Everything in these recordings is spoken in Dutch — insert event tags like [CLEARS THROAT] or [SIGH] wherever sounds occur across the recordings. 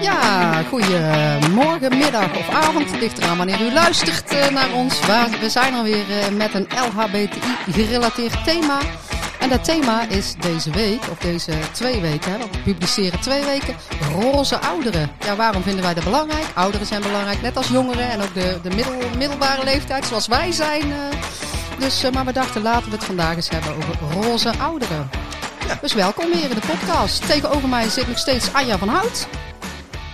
Ja, goedemorgen, middag of avond. Ligt eraan wanneer u luistert uh, naar ons. We zijn alweer uh, met een LHBTI-gerelateerd thema. En dat thema is deze week, of deze twee weken, hè, we publiceren twee weken, roze ouderen. Ja, waarom vinden wij dat belangrijk? Ouderen zijn belangrijk, net als jongeren en ook de, de middel, middelbare leeftijd, zoals wij zijn. Uh, dus, maar we dachten, laten we het vandaag eens hebben over roze ouderen. Ja. Dus welkom weer in de podcast. Tegenover mij zit nog steeds Anja van Hout.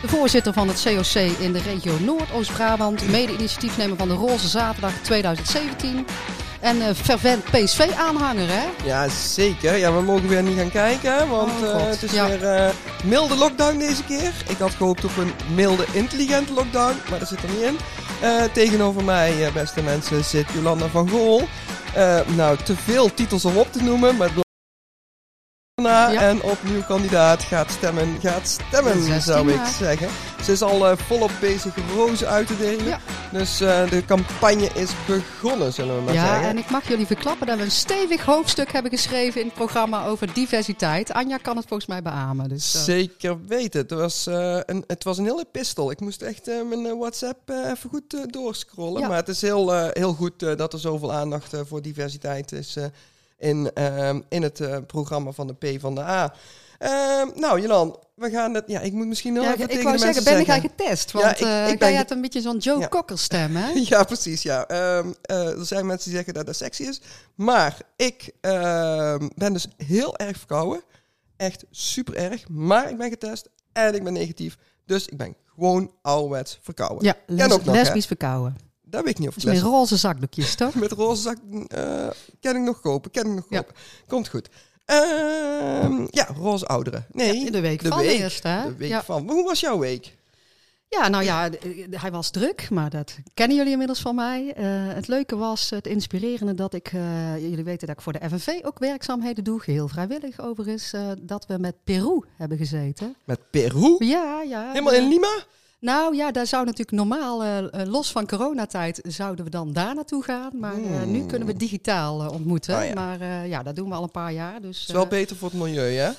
De voorzitter van het COC in de regio Noord-Oost-Brabant. Mede-initiatiefnemer van de Roze Zaterdag 2017. En uh, fervent PSV-aanhanger, hè? Ja, zeker. Ja, we mogen weer niet gaan kijken, want oh, uh, het is ja. weer uh, milde lockdown deze keer. Ik had gehoopt op een milde, intelligente lockdown, maar dat zit er niet in. tegenover mij, beste mensen, zit Jolanda van Gool. nou, te veel titels om op te noemen, maar ja. en opnieuw kandidaat gaat stemmen, gaat stemmen, zou ik zeggen. Ze is al uh, volop bezig rozen uit te delen. Ja. Dus uh, de campagne is begonnen, zullen we maar ja, zeggen. Ja, en ik mag jullie verklappen dat we een stevig hoofdstuk hebben geschreven in het programma over diversiteit. Anja kan het volgens mij beamen. Dus, uh. Zeker weten. Het was, een, het was een hele epistel. Ik moest echt mijn WhatsApp even goed doorscrollen. Ja. Maar het is heel, heel goed dat er zoveel aandacht voor diversiteit is in, uh, in het uh, programma van de P van de A. Uh, nou, Jolan, we gaan het. Ja, ik moet misschien nog ja, even ik tegen wou de zeggen, ben ik eigenlijk getest? Want ja, ik, ik jij hebt een beetje zo'n Joe ja. Cocker stem, hè? [LAUGHS] ja, precies. Ja. Um, uh, er zijn mensen die zeggen dat dat sexy is. Maar ik uh, ben dus heel erg verkouden. Echt super erg. Maar ik ben getest en ik ben negatief. Dus ik ben gewoon ouderwets verkouden. Ja, les, ook nog, lesbisch verkouden. Dat weet ik niet of ik Met roze zakdoekjes, toch? [LAUGHS] Met roze zak... Uh, ken ik nog kopen, ken ik nog kopen. Ja. Komt goed. Uh, ja, roze ouderen. Nee, ja, de week de van week, eerst, hè? De week ja. van. Maar hoe was jouw week? Ja, nou ja, hij was druk, maar dat kennen jullie inmiddels van mij. Uh, het leuke was, het inspirerende, dat ik, uh, jullie weten dat ik voor de FNV ook werkzaamheden doe, geheel vrijwillig overigens, uh, dat we met Peru hebben gezeten. Met Peru? Ja, ja. Helemaal in Lima? Nou ja, daar zou natuurlijk normaal, uh, los van coronatijd, zouden we dan daar naartoe gaan. Maar uh, hmm. nu kunnen we digitaal uh, ontmoeten. Oh, ja. Maar ja, dat doen we al een paar jaar. Dus, het is wel beter voor het milieu, hè?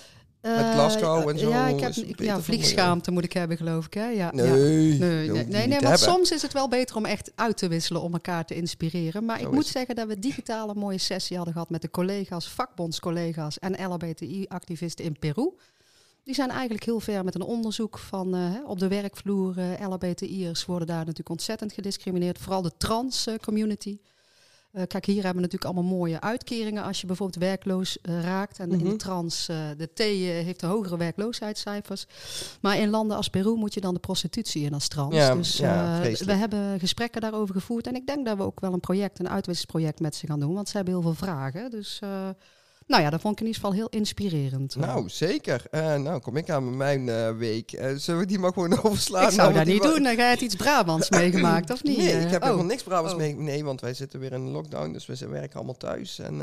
Met Glasgow en zo. Ja, ik heb ja, vliegschaamte moet ik hebben, geloof ik. Hè? Ja, nee, ja. nee, nee, nee, want soms is het wel beter om echt uit te wisselen om elkaar te inspireren. Maar zo ik moet zeggen dat we digitaal een mooie sessie hadden gehad met de collega's, vakbondscollega's en LHBTI-activisten in Peru. Die zijn eigenlijk heel ver met een onderzoek van uh, op de werkvloer. Uh, LHBTI'ers worden daar natuurlijk ontzettend gediscrimineerd. Vooral de trans uh, community. kijk, hier hebben we natuurlijk allemaal mooie uitkeringen als je bijvoorbeeld werkloos raakt. En mm -hmm. in de trans, de T heeft de hogere werkloosheidscijfers. Maar in landen als Peru moet je dan de prostitutie in als trans. Ja, dus ja, we hebben gesprekken daarover gevoerd. En ik denk dat we ook wel een project, een uitwisselingsproject met ze gaan doen. Want ze hebben heel veel vragen. Dus... Nou ja, dat vond ik in ieder geval heel inspirerend. Nou, zeker. Uh, nou, kom ik aan mijn uh, week. Uh, zullen we die maar gewoon [LAUGHS] overslaan? Ik zou nou, dat niet doen. Dan ga je iets Brabants [LAUGHS] meegemaakt, of niet? Nee, ik heb oh. helemaal niks Brabants oh. mee. Nee, want wij zitten weer in lockdown, dus we werken allemaal thuis. En,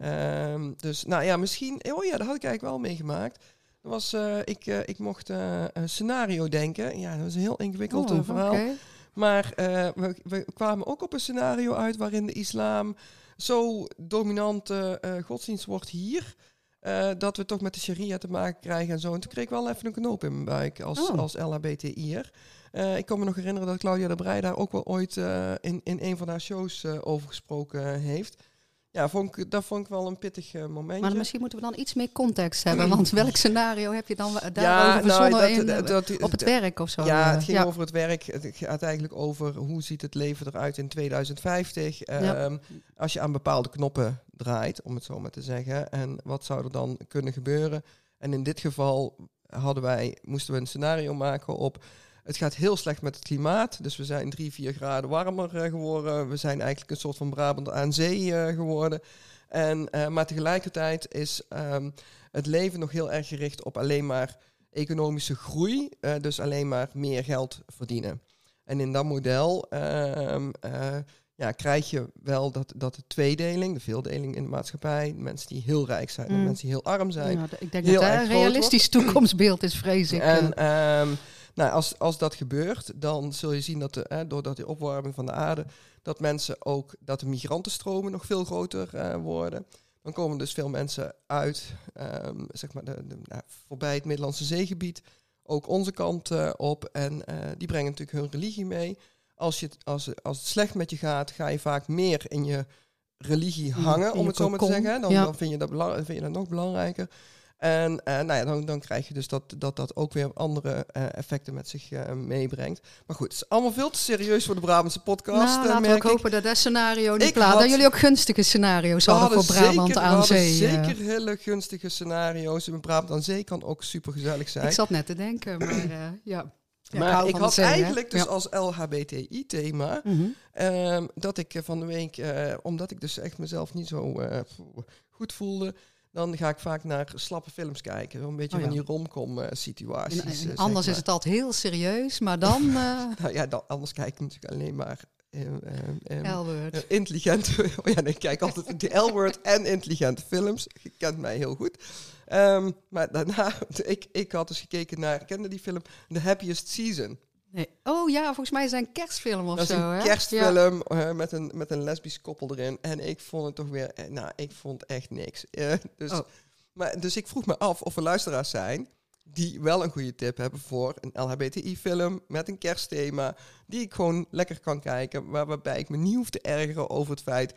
uh, dus, nou ja, misschien... Oh ja, dat had ik eigenlijk wel meegemaakt. Dat was, ik, ik mocht een scenario denken. Ja, dat was een heel ingewikkeld oh, verhaal. Okay. Maar we, we kwamen ook op een scenario uit waarin de islam zo dominante uh, godsdienst wordt hier. Uh, dat we toch met de sharia te maken krijgen en zo. En toen kreeg ik wel even een knoop in mijn buik als, oh. als LHBTI'er. Uh, ik kan me nog herinneren dat Claudia de Breij daar ook wel ooit uh, in, in een van haar shows over gesproken heeft. Ja, vond ik, dat vond ik wel een pittig uh, momentje. Maar misschien moeten we dan iets meer context hebben. [CLEARS THROAT] Want welk scenario heb je dan daarover ja, nou, in, dat, dat, op het werk of zo? Ja, het ging ja. over het werk. Het gaat eigenlijk over hoe ziet het leven eruit in 2050. Ja. Um, als je aan bepaalde knoppen draait, om het zo maar te zeggen. En wat zou er dan kunnen gebeuren? En in dit geval hadden wij, moesten we een scenario maken op... Het gaat heel slecht met het klimaat. Dus we zijn drie, vier graden warmer uh, geworden. We zijn eigenlijk een soort van Brabant aan zee uh, geworden. En, uh, maar tegelijkertijd is um, het leven nog heel erg gericht op alleen maar economische groei. dus alleen maar meer geld verdienen. En in dat model um, ja, krijg je wel dat, dat de tweedeling, de veeldeling in de maatschappij, mensen die heel rijk zijn mm. en mensen die heel arm zijn. Ja, ik denk dat dat een realistisch toekomstbeeld is, vrees ik. En um, nou, als, als dat gebeurt, dan zul je zien dat de, eh, doordat die opwarming van de aarde, dat mensen ook, dat de migrantenstromen nog veel groter uh, worden. Dan komen dus veel mensen uit, um, zeg maar, de, de, nou, voorbij het Middellandse zeegebied ook onze kant eh, op. En eh, die brengen natuurlijk hun religie mee. Als, je, het- als, als het slecht met je gaat, ga je vaak meer in je religie hangen, om het zo maar te zeggen. Dan, Ja. dan vind, je dat belang, vind je dat nog belangrijker. En eh, nou ja, dan, dan krijg je dus dat, dat dat ook weer andere eh, effecten met zich eh, meebrengt. Maar goed, het is allemaal veel te serieus voor de Brabantse podcast. nou, laten we merk ook ik. hopen dat dat scenario niet Ik plaat. had- Dat jullie ook gunstige scenario's hadden voor Brabant zeker, aan zee. zeker hele gunstige scenario's. En Brabant aan zee kan ook super gezellig zijn. Ik zat net te denken, maar ja. Ja, maar ik had zee, hè? eigenlijk dus Ja. als LHBTI-thema Mhm. Ehm, dat ik van de week, eh, omdat ik dus echt mezelf niet zo goed voelde, dan ga ik vaak naar slappe films kijken. Een beetje Oh ja. van die romcom eh, situaties. En- eh, en zeg anders maar. is het altijd heel serieus, maar dan [LAUGHS] eh Nou ja, dan, anders kijk ik natuurlijk alleen maar eh, intelligente. [LAUGHS] Oh ja, nee, ik kijk altijd de L-word en intelligente films. Je kent mij heel goed. Ehm, maar daarna, [LAUGHS] ik, ik had dus gekeken naar, kende die film The Happiest Season. Nee. Oh ja, volgens mij is het een kerstfilm of Dat is zo. een hè? Ja. kerstfilm eh, met, een, met een lesbisch koppel erin. En ik vond het toch weer... eh, nou, ik vond echt niks. Eh, dus, Oh. maar, dus ik vroeg me af of er luisteraars zijn... die wel een goede tip hebben voor een LHBTI-film... met een kerstthema... die ik gewoon lekker kan kijken... waar- waarbij ik me niet hoef te ergeren over het feit...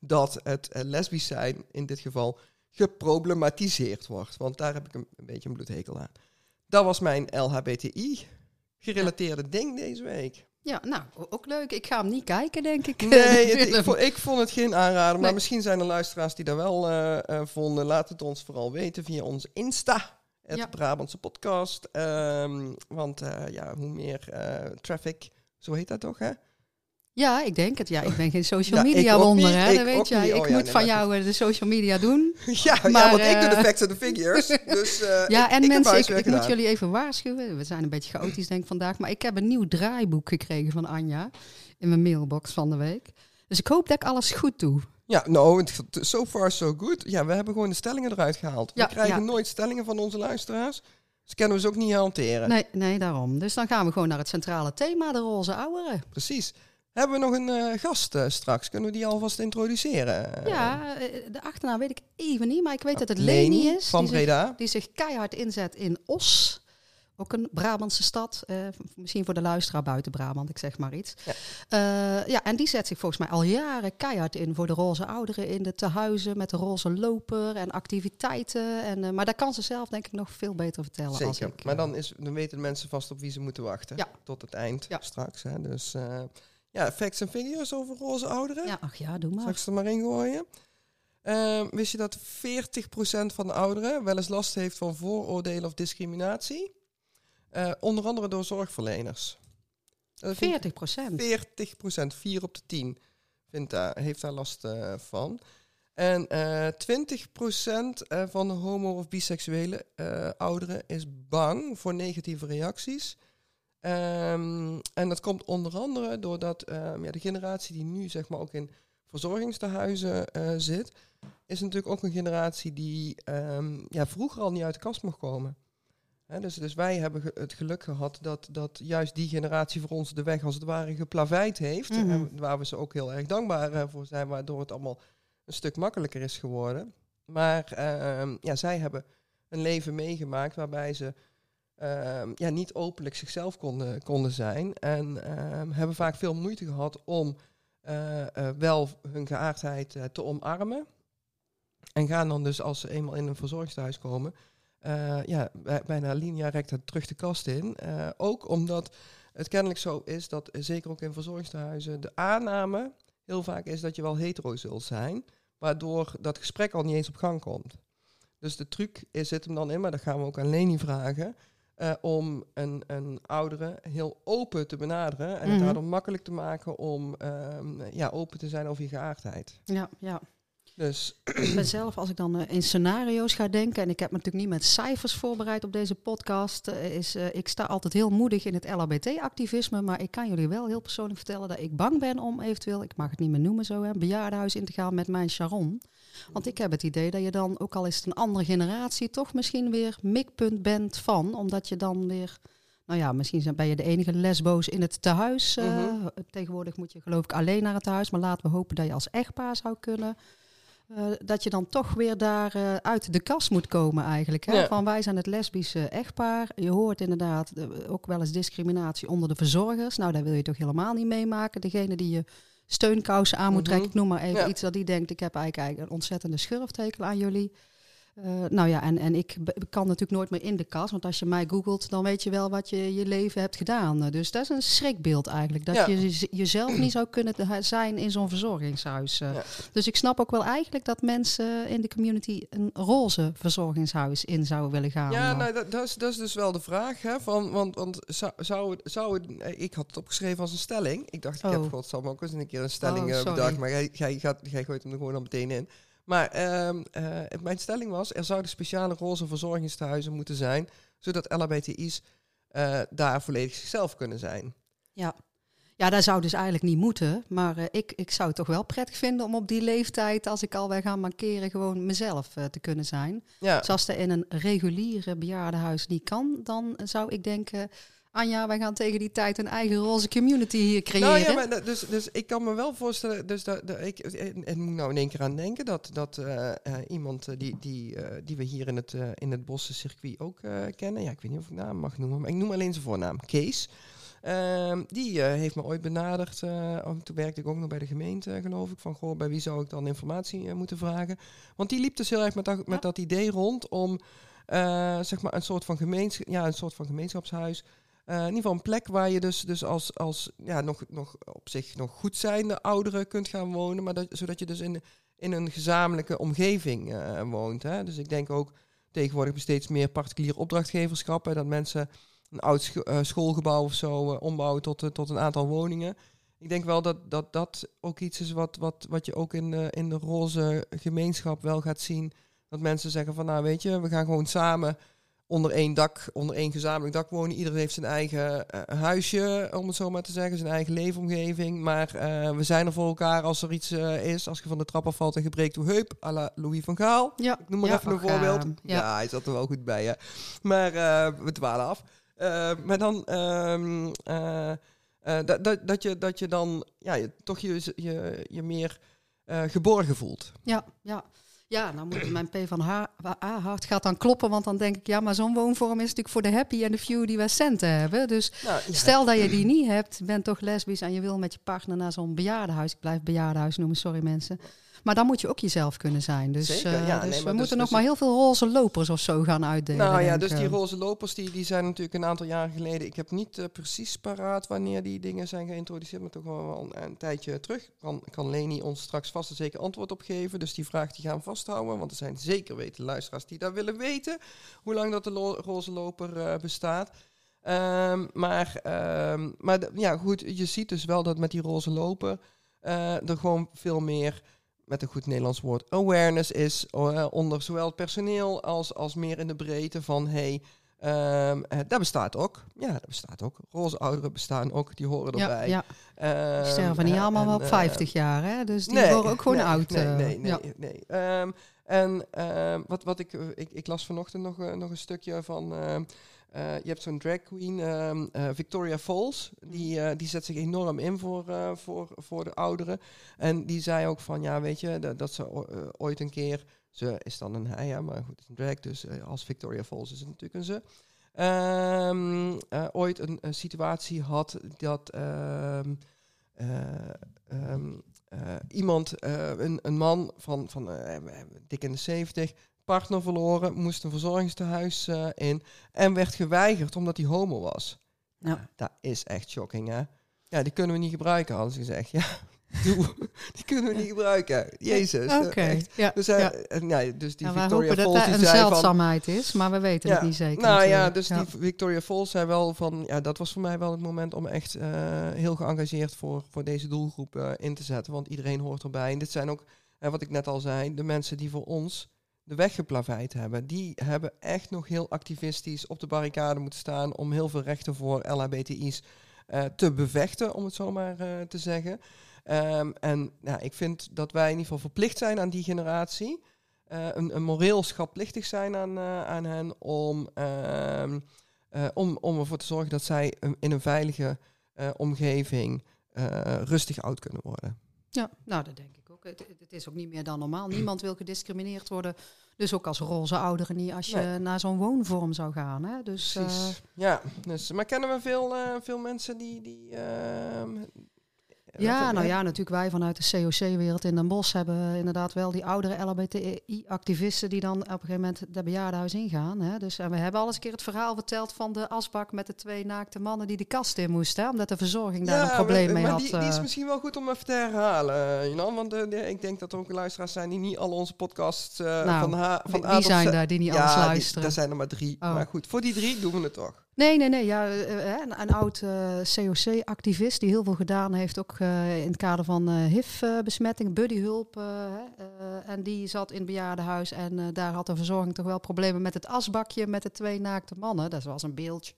dat het lesbisch zijn in dit geval geproblematiseerd wordt. Want daar heb ik een, een beetje een bloedhekel aan. Dat was mijn LHBTI-gerelateerde ding deze week. Ja, nou, ook leuk. Ik ga hem niet kijken, denk ik. Nee, [LAUGHS] het- ik, vond, ik vond het geen aanrader. Maar Nee. misschien zijn er luisteraars die daar wel eh, eh, vonden. Laat het ons vooral weten via onze Insta. Het Ja. Brabantse podcast. Ehm, want eh, ja, hoe meer traffic, zo heet dat toch, hè? Ja, ik denk het. Ja, ik ben geen social [LAUGHS] media wonder, hè? Dat weet jij. niet. Ik Oh ja, moet nee, van jou eh, de social media doen. [LAUGHS] ja, ja, Maar, want ik doe de eh, facts en de figures. [LAUGHS] dus eh, Ja, ik, en ik mensen, ik, moet jullie even waarschuwen. We zijn een beetje chaotisch, denk ik, vandaag. Maar ik heb een nieuw draaiboek gekregen van Anja in mijn mailbox van de week. Dus ik hoop dat ik alles goed doe. Ja, nou, so far so good. Ja, we hebben gewoon de stellingen eruit gehaald. We krijgen nooit stellingen van onze luisteraars. Dus kunnen we ze ook niet hanteren. Nee, nee, daarom. Dus dan gaan we gewoon naar het centrale thema, de roze ouderen. Precies. Hebben we nog een eh, gast eh, straks? Kunnen we die alvast introduceren? Ja, eh, de achternaam weet ik even niet, maar ik weet dat het Leni Leni is. van die zich- Breda. die zich keihard inzet in Os. Ook een Brabantse stad. misschien voor de luisteraar buiten Brabant, ik zeg maar iets. Ja. Ja. ja, en die zet zich volgens mij al jaren keihard in voor de roze ouderen in de tehuizen met de roze loper en activiteiten. En, maar daar kan ze zelf denk ik nog veel beter vertellen. Als Zeker. ik, maar dan, is, dan weten mensen vast op wie ze moeten wachten. Ja. Tot het eind Ja. straks. Hè. Dus ja, facts en figures over roze ouderen. Ja, ach ja, doe Zal maar. ik ze er maar in gooien? Ehm, wist je dat 40% van de ouderen wel eens last heeft van vooroordelen of discriminatie? Eh, onder andere door zorgverleners. Dat vind ik 40 procent. 40 procent, 4 op de 10, vindt daar, heeft daar last eh, van. En eh 20 procent van de homo- of biseksuele ouderen is bang voor negatieve reacties. Ehm, en dat komt onder andere doordat ehm, ja, de generatie die nu zeg maar ook in verzorgingstehuizen eh, zit, is natuurlijk ook een generatie die ehm, ja, vroeger al niet uit de kast mocht komen. Dus, dus wij hebben ge- het geluk gehad dat, dat juist die generatie voor ons de weg als het ware geplaveid heeft. Mhm. En waar we ze ook heel erg dankbaar eh, voor zijn, waardoor het allemaal een stuk makkelijker is geworden. Maar ja, zij hebben een leven meegemaakt waarbij ze ehm, ja, niet openlijk zichzelf konden, konden zijn. En ehm, hebben vaak veel moeite gehad om eh, eh, wel hun geaardheid eh, te omarmen. En gaan dan dus als ze eenmaal in een verzorgingstehuis komen, ja, bij- bijna linea recta terug de kast in. Ook omdat het kennelijk zo is dat, zeker ook in verzorgingstehuizen, de aanname heel vaak is dat je wel hetero zult zijn, waardoor dat gesprek al niet eens op gang komt. Dus de truc is, zit hem dan in, maar dat gaan we ook aan Leni vragen, eh, om een, een oudere heel open te benaderen en het Mhm. daardoor makkelijk te maken om ehm, ja, open te zijn over je geaardheid. Ja, ja. Dus Ik ben zelf, als ik dan eh, in scenario's ga denken, en ik heb me natuurlijk niet met cijfers voorbereid op deze podcast, eh, is ik sta altijd heel moedig in het LHBT-activisme, maar ik kan jullie wel heel persoonlijk vertellen dat ik bang ben om eventueel, ik mag het niet meer noemen zo, hè, een bejaardenhuis in te gaan met mijn Sharon. Want ik heb het idee dat je dan, ook al is het een andere generatie, toch misschien weer mikpunt bent van, omdat je dan weer... Nou ja, misschien ben je de enige lesboos in het tehuis. eh, Mhm. Tegenwoordig moet je geloof ik alleen naar het tehuis. Maar laten we hopen dat je als echtpaar zou kunnen. Uh, dat je dan toch weer daar uh, uit de kast moet komen eigenlijk. Hè? Ja. Van wij zijn het lesbische echtpaar. Je hoort inderdaad uh, ook wel eens discriminatie onder de verzorgers. Nou, daar wil je toch helemaal niet meemaken. Degene die je steunkousen aan moet trekken, mm -hmm. ik noem maar even ja. iets dat die denkt... ik heb eigenlijk een ontzettende schurftekel aan jullie. Uh, nou ja, en, en ik kan natuurlijk nooit meer in de kast. Want als je mij googelt, dan weet je wel wat je je leven hebt gedaan. Dus dat is een schrikbeeld eigenlijk. Dat ja. je jezelf niet zou kunnen zijn in zo'n verzorgingshuis. Ja. Dus ik snap ook wel eigenlijk dat mensen in de community een roze verzorgingshuis in zouden willen gaan. Ja, nou, dat, dat, is, dat is dus wel de vraag. Hè, van, want want zou, zou, het, zou het, ik had het opgeschreven als een stelling. Ik dacht, ik oh. heb godsam ook eens een keer een stelling oh, bedacht. Maar jij, jij, gaat, jij gooit hem er gewoon al meteen in. Maar uh, uh, mijn stelling was, er zouden speciale roze verzorgingstehuizen moeten zijn, zodat LHBTI's uh, daar volledig zichzelf kunnen zijn. Ja. Ja, dat zou dus eigenlijk niet moeten. Maar uh, ik, ik zou het toch wel prettig vinden om op die leeftijd, als ik al wij gaan mankeren, gewoon mezelf te kunnen zijn. Ja. Dus als dat in een reguliere bejaardenhuis niet kan, dan zou ik denken, Anja, wij gaan tegen die tijd een eigen roze community hier creëren. Nou ja, maar dus, dus ik kan me wel voorstellen, dus dat, dat ik en moet nou in één keer aan denken dat, dat uh, uh, iemand die, die, uh, die we hier in het, in het Bosse circuit ook kennen, ja, ik weet niet of ik naam mag noemen, maar ik noem alleen zijn voornaam, Kees. Ehm, die heeft me ooit benaderd, toen werkte ik ook nog bij de gemeente, geloof ik, van goh, bij wie zou ik dan informatie moeten vragen? Want die liep dus heel erg met dat, met dat idee rond om, zeg maar, een soort van, gemeens, ja, een soort van gemeenschapshuis in ieder geval een plek waar je dus, dus als, als ja, nog, nog op zich nog goed zijnde ouderen kunt gaan wonen, maar dat, zodat je dus in, in een gezamenlijke omgeving uh, woont. Hè? Dus ik denk ook tegenwoordig steeds meer particulier opdrachtgeverschap, dat mensen een oud uh, schoolgebouw of zo ombouwen tot, tot een aantal woningen. Ik denk wel dat dat, dat ook iets is wat, wat, wat je ook in de, in de roze gemeenschap wel gaat zien. Dat mensen zeggen van nou weet je, we gaan gewoon samen onder één dak, onder één gezamenlijk dak wonen. Iedereen heeft zijn eigen uh, huisje, om het zo maar te zeggen, zijn eigen leefomgeving. Maar uh, we zijn er voor elkaar als er iets uh, is. Als je van de trap afvalt en je breekt uw heup, à la Louis van Gaal. Ja. Ik noem maar ja, even een voorbeeld. Ja. ja. hij zat er wel goed bij, hè. Maar we dwalen af. maar dan... Um, dat, dat, dat, je, dat je dan ja, je, toch je, je, je meer geborgen voelt. Ja, ja. Ja, nou moet mijn P van H, hart gaat dan kloppen, want dan denk ik, ja, maar zo'n woonvorm is natuurlijk voor de happy en de few die wij centen hebben. Dus nou, ja. stel dat je die niet hebt, bent toch lesbisch en je wil met je partner naar zo'n bejaardenhuis. Ik blijf bejaardenhuis noemen, sorry mensen. Maar dan moet je ook jezelf kunnen zijn. Dus, Zeker, ja, uh, dus nee, we dus, moeten nog dus maar heel veel roze lopers of zo gaan uitdelen. Nou ja, dus die roze lopers die, die zijn natuurlijk een aantal jaren geleden. Ik heb niet uh, precies paraat wanneer die dingen zijn geïntroduceerd, maar toch wel een, een tijdje terug. Kan, kan Leni ons straks vast en zeker antwoord op geven. Dus die vraag die gaan vasthouden, want er zijn zeker weten luisteraars die daar willen weten hoe lang dat de lo roze loper uh, bestaat. Um, maar um, maar ja, goed, je ziet dus wel dat met die roze loper uh, er gewoon veel meer met een goed Nederlands woord, awareness is uh, onder zowel het personeel als, als meer in de breedte van hey, um, uh, dat bestaat ook. Ja, dat bestaat ook. Roze ouderen bestaan ook, die horen erbij. Ja, ja. Um, die sterven niet allemaal en, op 50 jaar, hè? Dus die nee, worden ook gewoon nee, oud. Nee, nee, nee. Ja. nee. Um, en wat, wat ik, ik, ik las vanochtend nog, nog een stukje van je hebt zo'n drag queen, um, uh, Victoria Falls, die, uh, die zet zich enorm in voor, voor, voor de ouderen. En die zei ook van, ja, weet je, dat, dat ze ooit een keer, ze is dan een hij, ja, maar goed, het is een drag, dus als Victoria Falls is het natuurlijk een ze. Um, ooit een, een, situatie had dat um, iemand, een, een man van, van dik in de 70, partner verloren, moest een verzorgingstehuis uh, in en werd geweigerd omdat hij homo was. Nou, dat is echt shocking, hè? Ja, die kunnen we niet gebruiken, hadden ze gezegd. Ja, [LAUGHS] die kunnen we niet gebruiken. Jezus. Oké. Okay, ja, dus, uh, ja. ja. dus die ja, Victoria Falls dat dat een zeldzaamheid is, maar we weten het niet zeker. Nou ja, dus die Victoria Falls zei wel van, ja, dat was voor mij wel het moment om echt uh, heel geëngageerd voor, voor deze doelgroep uh, in te zetten, want iedereen hoort erbij. En dit zijn ook, wat ik net al zei, de mensen die voor ons de weg geplaveid hebben. Die hebben echt nog heel activistisch op de barricade moeten staan om heel veel rechten voor LHBTI's uh, te bevechten, om het zo maar uh, te zeggen. Um, en nou, ik vind dat wij in ieder geval verplicht zijn aan die generatie. Uh, een, moreel schatplichtig zijn aan, aan hen om, um, om, om ervoor te zorgen dat zij in een veilige omgeving rustig oud kunnen worden. Ja, nou dat denk ik het, het is ook niet meer dan normaal. Niemand wil gediscrimineerd worden. Dus ook als roze ouder niet als je Nee. naar zo'n woonvorm zou gaan. Hè? Dus, eh, Precies. ja, dus, maar kennen we veel, eh, veel mensen die... die ehm, Ja, nou ja, natuurlijk wij vanuit de COC-wereld in Den Bosch hebben inderdaad wel die oudere LHBTI-activisten die dan op een gegeven moment de bejaardenhuis ingaan. Hè. Dus, en we hebben al eens een keer het verhaal verteld van de asbak met de twee naakte mannen die de kast in moesten. Hè, omdat de verzorging daar een probleem maar, mee maar had. Die, die is eh. misschien wel goed om even te herhalen, Jan. Want eh, ik denk dat er ook luisteraars zijn die niet al onze podcasts eh, Nou, van, ha, van wie A zijn daar die niet ja, alles die- luisteren? daar zijn er maar drie. Oh. Maar goed, voor die drie doen we het toch. Nee, nee, nee. Ja, eh, eh, een, een oud eh, COC-activist die heel veel gedaan heeft, ook in het kader van eh HIV-besmetting, buddyhulp. en die zat in het bejaardenhuis en daar had de verzorging toch wel problemen met het asbakje met de twee naakte mannen. Dat was een beeldje,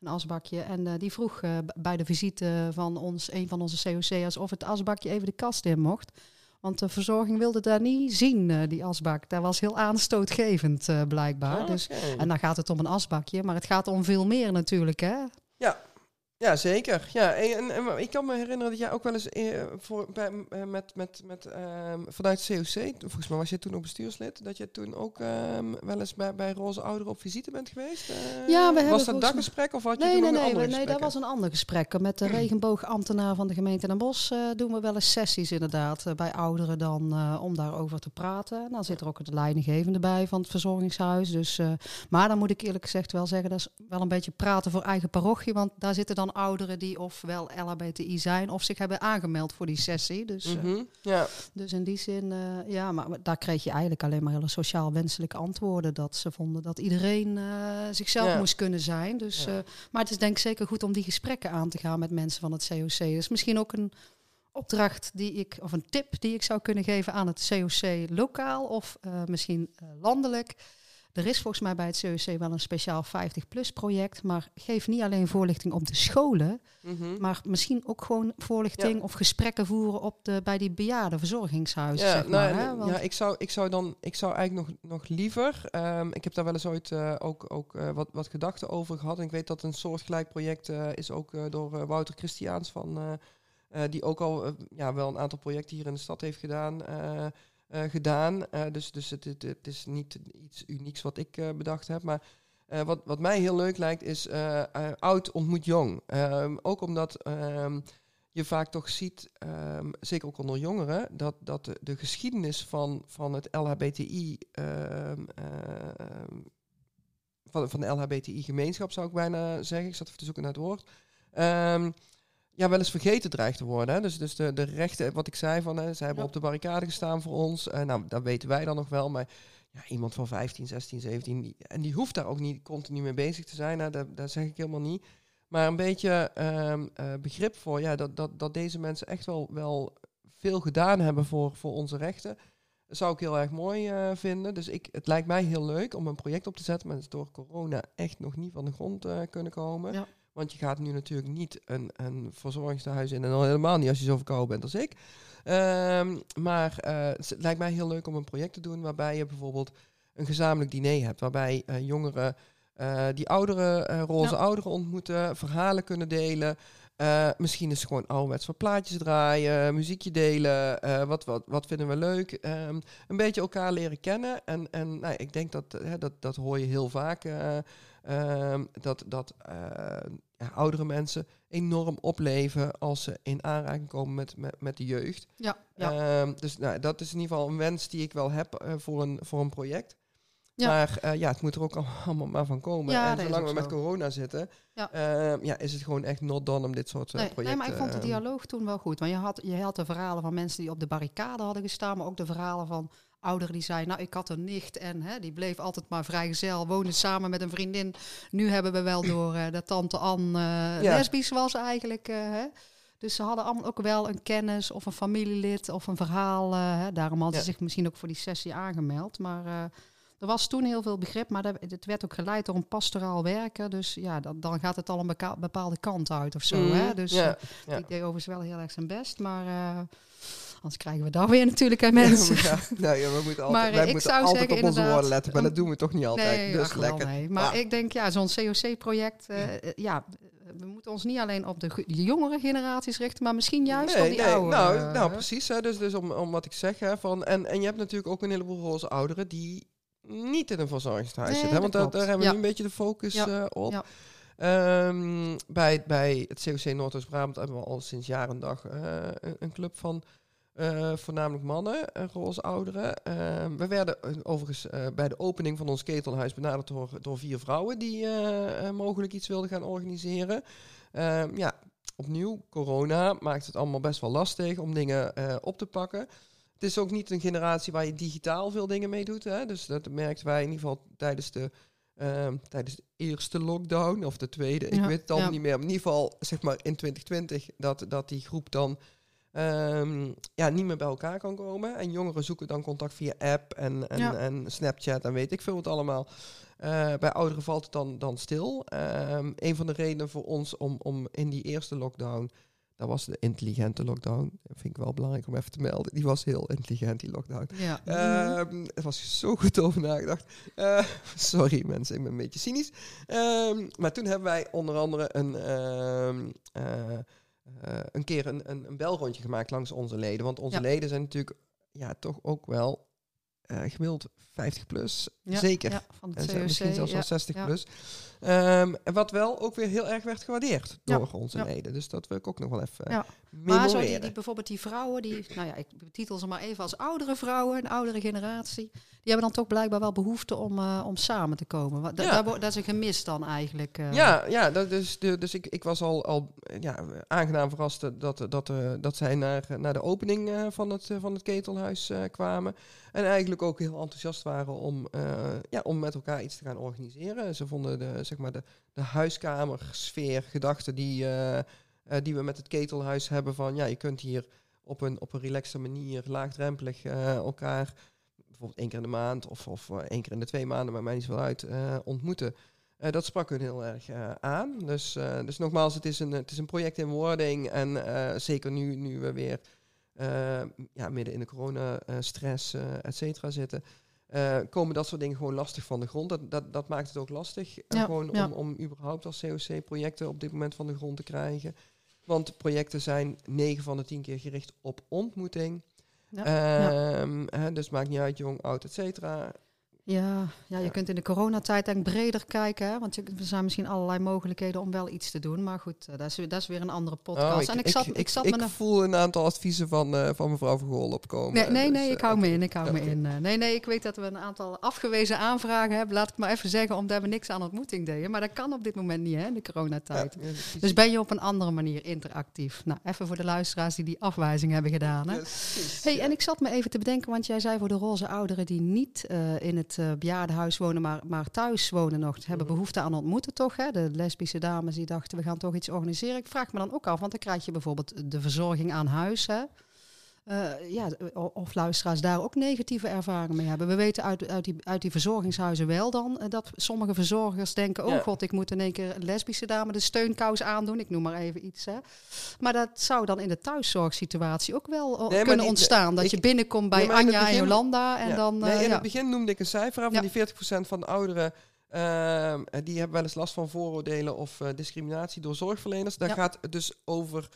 een asbakje. En die vroeg bij de visite van ons, een van onze COC'ers, of het asbakje even de kast in mocht. Want de verzorging wilde daar niet zien, eh, die asbak. Dat was heel aanstootgevend, eh, blijkbaar. Ah, Dus en dan gaat het om een asbakje, maar het gaat om veel meer natuurlijk, hè? Ja, zeker. Ja, en, ik kan me herinneren dat jij ook wel eens eh, voor, bij, eh, met, met, met, ehm, vanuit COC, volgens mij was je toen ook bestuurslid, dat je toen ook ehm, wel eens bij, bij Roze Ouderen op visite bent geweest. Eh, Ja, we hebben Was dat dat gesprek of had je Nee, toen nee, nog een nee, nee, dat was een ander gesprek. Met de regenboogambtenaar van de gemeente Den Bosch doen we wel eens sessies inderdaad bij ouderen dan om daarover te praten. En dan zit er ook het leidinggevende bij van het verzorgingshuis. Dus, maar dan moet ik eerlijk gezegd wel zeggen, dat is wel een beetje praten voor eigen parochie. Want daar zitten dan ouderen die ofwel LHBTI zijn of zich hebben aangemeld voor die sessie. Dus, eh, Mhm, Ja, dus in die zin, eh, ja, maar daar kreeg je eigenlijk alleen maar hele sociaal wenselijke antwoorden. Dat ze vonden dat iedereen eh, zichzelf Ja. moest kunnen zijn. Dus, Ja. maar het is denk ik zeker goed om die gesprekken aan te gaan met mensen van het COC. Dus misschien ook een opdracht die ik, of een tip die ik zou kunnen geven aan het COC lokaal of misschien landelijk. Er is volgens mij bij het COC wel een speciaal 50-plus project, maar geef niet alleen voorlichting op de scholen, mhm. maar misschien ook gewoon voorlichting of gesprekken voeren op de, bij die bejaardenverzorgingshuizen. zeg maar, nou, hè? Want- ja ik, zou, ik zou dan, ik zou eigenlijk nog, nog liever, ehm, ik heb daar wel eens ooit eh, ook, ook eh, wat, wat gedachten over gehad. En ik weet dat een soortgelijk project eh, is ook door Wouter Christiaans van, die ook al ja, wel een aantal projecten hier in de stad heeft gedaan. Eh, gedaan. Eh, dus dus het, het, het is niet iets unieks wat ik eh, bedacht heb. Maar wat, wat mij heel leuk lijkt is oud ontmoet jong. Ehm, ook omdat ehm, je vaak toch ziet, ehm, zeker ook onder jongeren, dat, dat de, de geschiedenis van, van het LHBTI, ehm, ehm, van, van de LHBTI-gemeenschap zou ik bijna zeggen, ik zat even te zoeken naar het woord, ja, wel eens vergeten dreigt te worden. Hè? Dus, dus de, de rechten, wat ik zei, van, hè, ze hebben Ja. op de barricade gestaan voor ons. Eh, nou, dat weten wij dan nog wel, maar ja, iemand van 15, 16, 17, die- en die hoeft daar ook niet continu mee bezig te zijn, hè? Dat, dat zeg ik helemaal niet. Maar een beetje ehm, eh, begrip voor ja, dat, dat, dat deze mensen echt wel, wel veel gedaan hebben voor, voor onze rechten. Dat zou ik heel erg mooi eh, vinden. Dus ik, het lijkt mij heel leuk om een project op te zetten, maar het is door corona echt nog niet van de grond kunnen komen. Ja. Want je gaat nu natuurlijk niet een, een verzorgingstehuis in en al helemaal niet als je zo verkouden bent als ik. Ehm, maar eh, het lijkt mij heel leuk om een project te doen waarbij je bijvoorbeeld een gezamenlijk diner hebt. Waarbij eh, jongeren eh, die oudere, eh, roze Ja. ouderen ontmoeten, verhalen kunnen delen. Misschien is het gewoon ouderwets wat plaatjes draaien, muziekje delen. wat, wat, wat vinden we leuk? Ehm, een beetje elkaar leren kennen. En, en nou, ik denk dat, eh, dat dat hoor je heel vaak. Eh, ehm, dat dat eh, ja, oudere mensen enorm opleven als ze in aanraking komen met, met, met de jeugd. ja, ja. Ehm, dus nou, dat is in ieder geval een wens die ik wel heb eh, voor, een, voor een project. Ja. Maar eh, ja, het moet er ook al- [LAUGHS] allemaal maar van komen. Ja, en zolang we met zo. corona zitten, Ja. ehm, ja, is het gewoon echt not done om dit soort Nee, projecten... nee, maar ik vond de dialoog toen wel goed. Want je had, je had de verhalen van mensen die op de barricade hadden gestaan, maar ook de verhalen van ouderen die zeiden, nou, ik had een nicht en hè, die bleef altijd maar vrijgezel, woonde samen met een vriendin. Nu hebben we wel door eh, dat tante Anne eh Ja. lesbisch was eigenlijk. eh, hè. Dus ze hadden allemaal ook wel een kennis of een familielid of een verhaal. hè. Daarom hadden ze zich misschien ook voor die sessie aangemeld. Maar er was toen heel veel begrip, maar dat, het werd ook geleid door een pastoraal werker. Dus ja, dan, dan gaat het al een bepaalde kant uit of zo. Hè? Dus ja, eh, ja. die deed overigens wel heel erg zijn best, maar eh, anders krijgen we daar weer natuurlijk aan mensen. Ja, maar ja, we moeten [LAUGHS] altijd, Maar, wij ik moeten zou altijd zeggen op onze woorden letten, maar dat doen we toch niet altijd. nee, dus ach, lekker. nee. Maar Ah. ik denk, ja, zo'n COC-project, eh, eh, ja, we moeten ons niet alleen op de, ge- de jongere generaties richten, maar misschien juist op die nee, oude. nou, nou, precies. Hè, dus dus om, om wat ik zeg. Hè, van, en, en je hebt natuurlijk ook een heleboel roze ouderen die niet in een verzorgingshuis Nee, zitten. Want daar, hebben we Ja. nu een beetje de focus Ja, eh, op. ja. Ehm, bij, bij het COC Noordoost-Brabant hebben we al sinds jaar en dag een, een club van eh, voornamelijk mannen, eh, roze ouderen. Ehm, we werden eh, overigens bij de opening van ons ketelhuis benaderd door, door vier vrouwen die mogelijk iets wilden gaan organiseren. Ehm, ja, opnieuw, corona maakt het allemaal best wel lastig om dingen op te pakken. Het is ook niet een generatie waar je digitaal veel dingen mee doet. Hè? Dus dat merkten wij in ieder geval tijdens de, ehm, tijdens de eerste lockdown of de tweede. Ik weet het al ja. niet meer. In ieder geval, zeg maar in 2020, dat, dat die groep dan ehm, ja, niet meer bij elkaar kan komen. En jongeren zoeken dan contact via app en, en, Ja. en Snapchat en weet ik veel wat allemaal. Eh, bij ouderen valt het dan, dan stil. Ehm, een van de redenen voor ons om, om in die eerste lockdown, dat was de intelligente lockdown, dat vind ik wel belangrijk om even te melden. Die was heel intelligent, die lockdown. Ja. Ehm er was zo goed over nagedacht. Eh, [LAUGHS] sorry mensen, ik ben een beetje cynisch. Maar toen hebben wij onder andere een, eh, eh, een keer een, een, een belrondje gemaakt langs onze leden. Want onze Ja. leden zijn natuurlijk ja, toch ook wel eh, gemiddeld 50 plus. Ja, Zeker. ja, van het COC. misschien zelfs wel ja. 60 ja. plus. En wat wel ook weer heel erg werd gewaardeerd Ja, door onze ja. leden. Dus dat wil ik ook nog wel even Ja. uh, Maar zo die, die, bijvoorbeeld die vrouwen, die, nou ja, ik betitel ze maar even als oudere vrouwen, een oudere generatie, die hebben dan toch blijkbaar wel behoefte om, eh, om samen te komen. Wat- da- Ja. daar dat is een gemis dan eigenlijk. eh. Ja, ja dat de, dus ik, ik was al, al eh, ja, aangenaam verrast dat, dat, eh, dat zij naar, naar de opening eh, van, het, eh, van het ketelhuis eh, kwamen. En eigenlijk ook heel enthousiast waren om, eh, ja, om met elkaar iets te gaan organiseren. Ze vonden de, zeg maar de, de huiskamersfeer, gedachten die, eh, eh, die we met het ketelhuis hebben van ja, je kunt hier op een, op een relaxte manier, laagdrempelig eh, elkaar bijvoorbeeld één keer in de maand of, of één keer in de twee maanden, maar mij niet zoveel uit, ontmoeten. Dat sprak hun heel erg aan. Dus, dus nogmaals, het is, een, het is een project in wording. En zeker nu, nu we weer ja, midden in de coronastress, et cetera, zitten. Eh, komen dat soort dingen gewoon lastig van de grond. Dat, dat, dat maakt het ook lastig. Ja, gewoon ja. Om, om überhaupt als COC projecten op dit moment van de grond te krijgen. Want projecten zijn 9 van de 10 keer gericht op ontmoeting. Ja. Ehm, hè, dus maakt niet uit, jong, oud, et cetera. Ja, ja, je Ja. kunt in de coronatijd denk ik breder kijken. Hè? Want er zijn misschien allerlei mogelijkheden om wel iets te doen. Maar goed, eh, dat, is, weer- dat is weer een andere podcast. Oh, ik, en ik zat, ik, zat ik een... voel een aantal adviezen van, eh, van mevrouw Vergool opkomen. Nee, nee, Dus, nee, eh, ik hou me in. Ik hou me in. Eh, Nee, nee, ik weet dat we een aantal afgewezen aanvragen hebben. Laat ik maar even zeggen, omdat we niks aan ontmoeting deden. Maar dat kan op dit moment niet, hè, in de coronatijd. ja. Dus ben je op een andere manier interactief? Nou, even voor de luisteraars die die afwijzing hebben gedaan. Hè? Hey, en ik zat me even te bedenken, want jij zei voor de roze ouderen die niet eh, in het eh bejaardenhuis wonen, maar, maar thuis wonen nog, hebben Mhm. behoefte aan ontmoeten toch? Hè? De lesbische dames die dachten, we gaan toch iets organiseren. Ik vraag me dan ook af, want dan krijg je bijvoorbeeld de verzorging aan huis. Hè? Eh, ja, of luisteraars daar ook negatieve ervaringen mee hebben. We weten uit, uit, die, uit die verzorgingshuizen wel dan eh, dat sommige verzorgers denken: oh Ja. god, ik moet in één keer een lesbische dame de steunkous aandoen. Ik noem maar even iets. Hè. Maar dat zou dan in de thuiszorgsituatie ook wel eh, kunnen die- ontstaan. Dat ik- je binnenkomt bij Nee, Anja en Jolanda en Ja. dan. nee, in ja. het begin noemde ik een cijfer Ja. die 40% van de ouderen. ehm, die hebben wel eens last van vooroordelen of discriminatie door zorgverleners. Daar gaat het dus over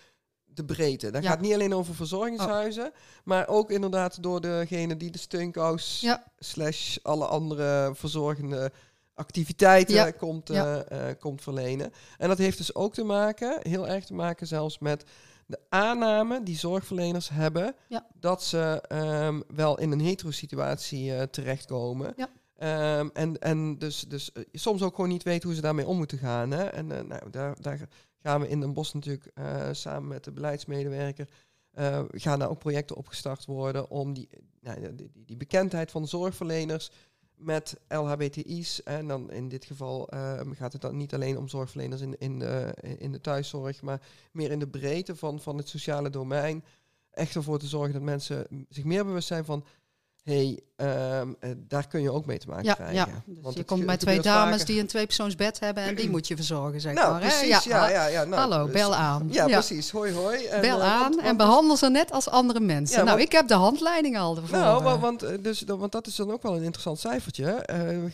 de breedte. Dat Ja. gaat niet alleen over verzorgingshuizen, maar ook inderdaad door degene die de steunkous Ja. slash alle andere verzorgende activiteiten Ja. komt, eh, eh, komt verlenen. En dat heeft dus ook te maken, heel erg te maken zelfs met de aanname die zorgverleners hebben dat ze ehm, wel in een hetero-situatie eh, terechtkomen. Ehm, en, en dus, dus soms ook gewoon niet weten hoe ze daarmee om moeten gaan. Hè? En nou, daar, daar gaan we in Den Bosch natuurlijk eh, samen met de beleidsmedewerker... eh, gaan daar ook projecten opgestart worden om die, nou, die, die, bekendheid van zorgverleners met LHBTI's. En dan in dit geval eh, gaat het dan niet alleen om zorgverleners in, in, de, in de thuiszorg, maar meer in de breedte van, van het sociale domein. Echt ervoor te zorgen dat mensen zich meer bewust zijn van. Hey, ehm, eh, daar kun je ook mee te maken Ja, krijgen. ja. Dus Want je komt bij twee dames vaker. die een tweepersoonsbed hebben en die moet je verzorgen, zeg Nou, maar. hè? precies. Ja, ja, ja, nou, Hallo, dus- bel aan. Ja, precies. Hoi, hoi. En, Bel eh, aan want- en behandel ze net als andere mensen. Nou, want- ik heb de handleiding al ervoor. Nou, eh. wa- want, dus, want dat is dan ook wel een interessant cijfertje,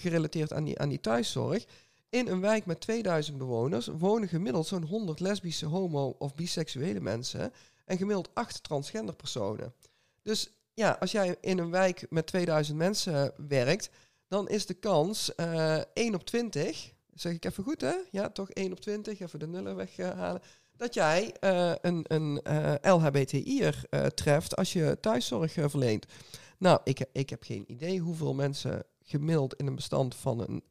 gerelateerd aan die, aan die thuiszorg. In een wijk met 2000 bewoners wonen gemiddeld zo'n 100 lesbische, homo- of biseksuele mensen en gemiddeld 8 transgender personen. Dus ja, als jij in een wijk met 2000 mensen werkt, dan is de kans uh, 1 op 20, zeg ik even goed hè? Ja, toch 1 op 20, even de nullen weghalen. dat jij uh, een, een uh, LHBTI'er treft als je thuiszorg verleent. Nou, ik, ik heb geen idee hoeveel mensen gemiddeld in een bestand van een,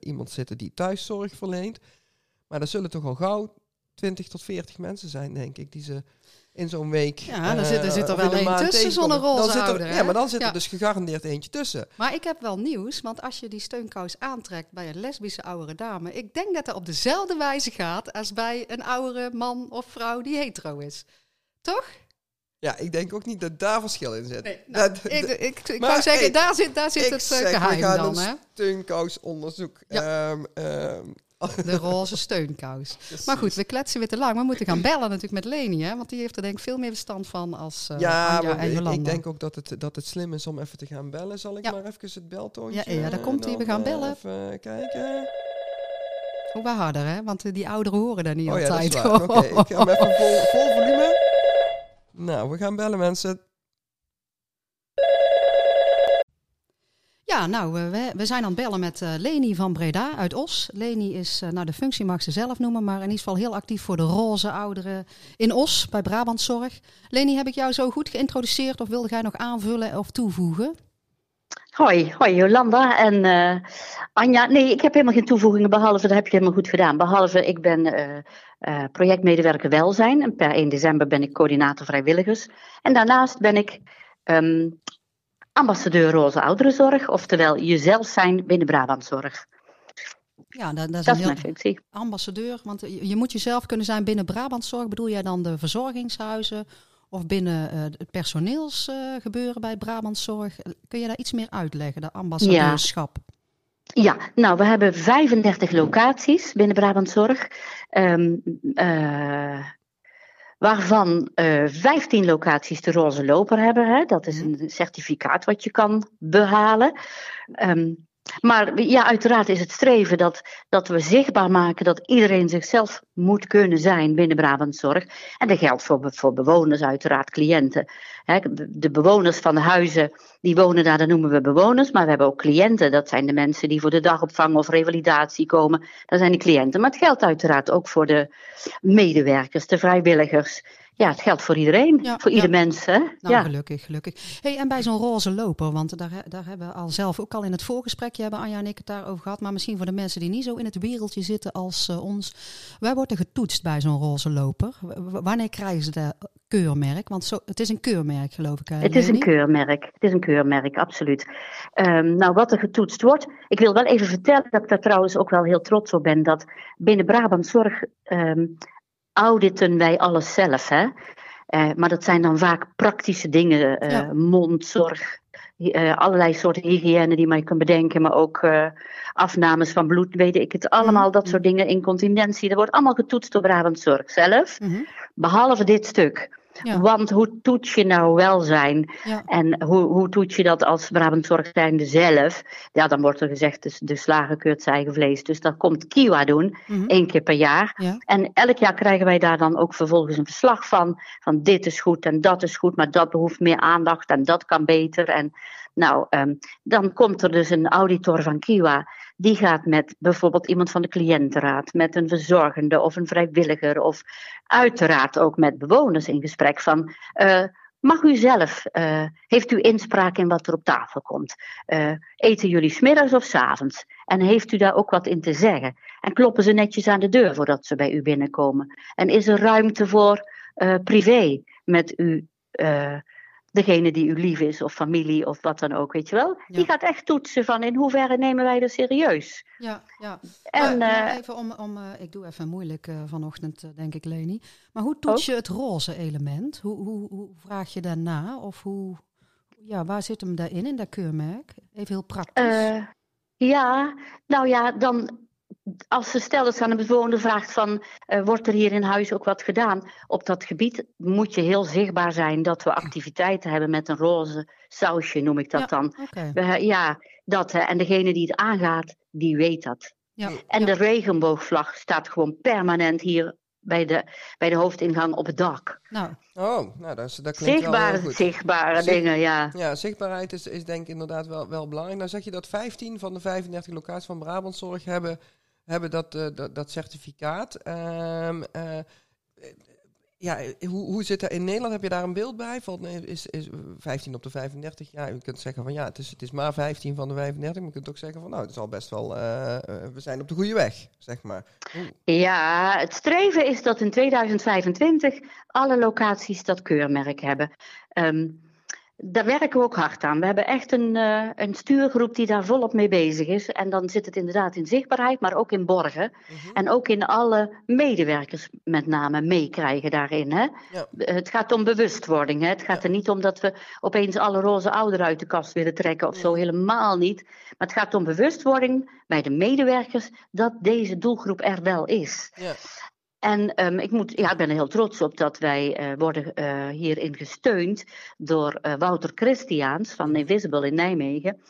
iemand zitten die thuiszorg verleent. Maar er zullen toch al gauw 20 tot 40 mensen zijn, denk ik, die ze in zo'n week. Ja, dan zit, er zit er wel één tussen, zo'n roze ouder. Ja, maar dan zit er dus gegarandeerd eentje tussen. Maar ik heb wel nieuws, want als je die steunkous aantrekt bij een lesbische oudere dame, ik denk dat dat op dezelfde wijze gaat als bij een oudere man of vrouw die hetero is. Toch? Ja, ik denk ook niet dat daar verschil in zit. Nee, [LAUGHS] nou, ik, ik, ik wou zeggen, daar zit, daar zit het uh, geheim we gaan dan. Een steunkous-onderzoek. Ja. Um, um, [LAUGHS] de roze steunkous. Maar goed, we kletsen weer te lang. We moeten gaan bellen natuurlijk met Leni, hè? want die heeft er denk ik veel meer verstand van als uh, ja, Anja en Jolanda. ik denk ook dat het, dat het slim is om even te gaan bellen. Zal ik maar even het beltoontje... Ja, ja daar komt hij. We gaan bellen. Even kijken. Hoe wat harder, hè? Want die ouderen horen daar niet oh, altijd. Ja, [LAUGHS] Oké, okay, ik ga hem even vol, vol volume. Nou, we gaan bellen mensen. Ja, nou, we, we zijn aan het bellen met uh, Leni van Breda uit Os. Leni is, nou de functie mag ze zelf noemen, maar in ieder geval heel actief voor de roze ouderen in Os bij Brabantzorg. Leni, heb ik jou zo goed geïntroduceerd of wilde jij nog aanvullen of toevoegen? Hoi, hoi Jolanda en Anja. Nee, ik heb helemaal geen toevoegingen, behalve, dat heb je helemaal goed gedaan. Behalve, ik ben projectmedewerker welzijn en per 1 december ben ik coördinator vrijwilligers. En daarnaast ben ik um, ambassadeur roze ouderenzorg, oftewel jezelf zijn binnen Brabantzorg. Ja, dat, dat is, dat een is mijn functie. Ambassadeur, want je, je, moet jezelf kunnen zijn binnen Brabantzorg. Bedoel jij dan de verzorgingshuizen of binnen uh, het personeelsgebeuren uh, bij Brabantzorg? Kun je daar iets meer uitleggen, dat ambassadeurschap? Ja. Ja, nou, we hebben 35 locaties binnen Brabantzorg. Um, uh, waarvan uh, 15 locaties de roze loper hebben. Hè? Dat is een certificaat wat je kan behalen. Um, maar ja, uiteraard is het streven dat, dat we zichtbaar maken dat iedereen zichzelf moet kunnen zijn binnen Brabantzorg. En dat geldt voor, voor bewoners, uiteraard cliënten. De bewoners van de huizen, die wonen daar, dat noemen we bewoners. Maar we hebben ook cliënten, dat zijn de mensen die voor de dagopvang of revalidatie komen. Dat zijn de cliënten. Maar het geldt uiteraard ook voor de medewerkers, de vrijwilligers. Ja, het geldt voor iedereen, ja, voor ja. ieder mens. Hè? Nou, ja. gelukkig, gelukkig. Hey, en bij zo'n roze loper, want daar, daar hebben we al zelf ook al in het voorgesprekje hebben Anja en ik het daarover gehad. Maar misschien voor de mensen die niet zo in het wereldje zitten als uh, ons. Wij worden getoetst bij zo'n roze loper. W wanneer krijgen ze dat keurmerk? Want zo, het is een keurmerk, geloof ik. Het is een keurmerk, het is een keurmerk, absoluut. Um, nou, wat er getoetst wordt. Ik wil wel even vertellen dat ik daar trouwens ook wel heel trots op ben. Dat binnen Brabant Zorg um, auditen wij alles zelf. Hè? Uh, maar dat zijn dan vaak praktische dingen. Uh, ja. Mondzorg, uh, allerlei soorten hygiëne die je kan bedenken. Maar ook afnames van bloed, weet ik het allemaal. Dat soort dingen, incontinentie. Dat wordt allemaal getoetst door Brabant Zorg zelf. Mm -hmm. Behalve dit stuk. Ja. Want hoe toets je nou welzijn? Ja. En hoe, hoe toets je dat als Brabant Zorgzijnde zelf? Ja, dan wordt er gezegd, de, de slager keurt zijn eigen vlees. Dus dat komt Kiwa doen, mm-hmm. één keer per jaar. Ja. En elk jaar krijgen wij daar dan ook vervolgens een verslag van. Van dit is goed en dat is goed, maar dat behoeft meer aandacht en dat kan beter. En nou, um, dan komt er dus een auditor van Kiwa. Die gaat met bijvoorbeeld iemand van de cliëntenraad, met een verzorgende of een vrijwilliger, of uiteraard ook met bewoners in gesprek van. Uh, Mag u zelf, uh, heeft u inspraak in wat er op tafel komt? Uh, eten jullie smiddags of s avonds? En heeft u daar ook wat in te zeggen? En kloppen ze netjes aan de deur voordat ze bij u binnenkomen? En is er ruimte voor privé met u, degene die u lief is, of familie, of wat dan ook, weet je wel? Ja. Die gaat echt toetsen van in hoeverre nemen wij dat serieus? Ja, ja. En, maar even om, om ik doe even moeilijk vanochtend, denk ik, Leni. Maar hoe toets ook? je het roze element? Hoe, hoe, hoe vraag je daarna? Of hoe, ja, waar zit hem daarin, in dat keurmerk? Even heel praktisch. Ja, nou ja, dan als ze stel dat ze aan een bewoner vraagt van uh, wordt er hier in huis ook wat gedaan op dat gebied, moet je heel zichtbaar zijn dat we activiteiten hebben met een roze sausje, noem ik dat ja, dan. Okay. We, ja, dat hè. En degene die het aangaat, die weet dat. Ja. En de regenboogvlag staat gewoon permanent hier bij de, bij de hoofdingang op het dak. Nou. Oh, nou, dat, is, dat klinkt zichtbare, wel goed. Zichtbare dingen, ja. Ja, zichtbaarheid is, is denk ik inderdaad wel, wel belangrijk. Nou zeg je dat 15 van de 35 locaties van Brabantzorg hebben, hebben dat, uh, dat, dat, certificaat. Um, uh, ja, hoe, hoe zit dat in Nederland? Heb je daar een beeld bij? Is, is 15 op de 35? Ja, je kunt zeggen van ja, het is, het is maar 15 van de 35. Maar je kunt ook zeggen van nou, het is al best wel, uh, we zijn op de goede weg, zeg maar. Ja, het streven is dat in 2025 alle locaties dat keurmerk hebben. Um, daar werken we ook hard aan. We hebben echt een, uh, een stuurgroep die daar volop mee bezig is. En dan zit het inderdaad in zichtbaarheid, maar ook in borgen. Mhm. En ook in alle medewerkers met name meekrijgen daarin. Hè? Ja. Het gaat om bewustwording. Hè? Het gaat er niet om dat we opeens alle roze ouderen uit de kast willen trekken of zo. Helemaal niet. Maar het gaat om bewustwording bij de medewerkers dat deze doelgroep er wel is. En um, ik, moet, ja, ik ben er heel trots op dat wij uh, worden uh, hierin gesteund door uh, Wouter Christiaans van Invisible in Nijmegen.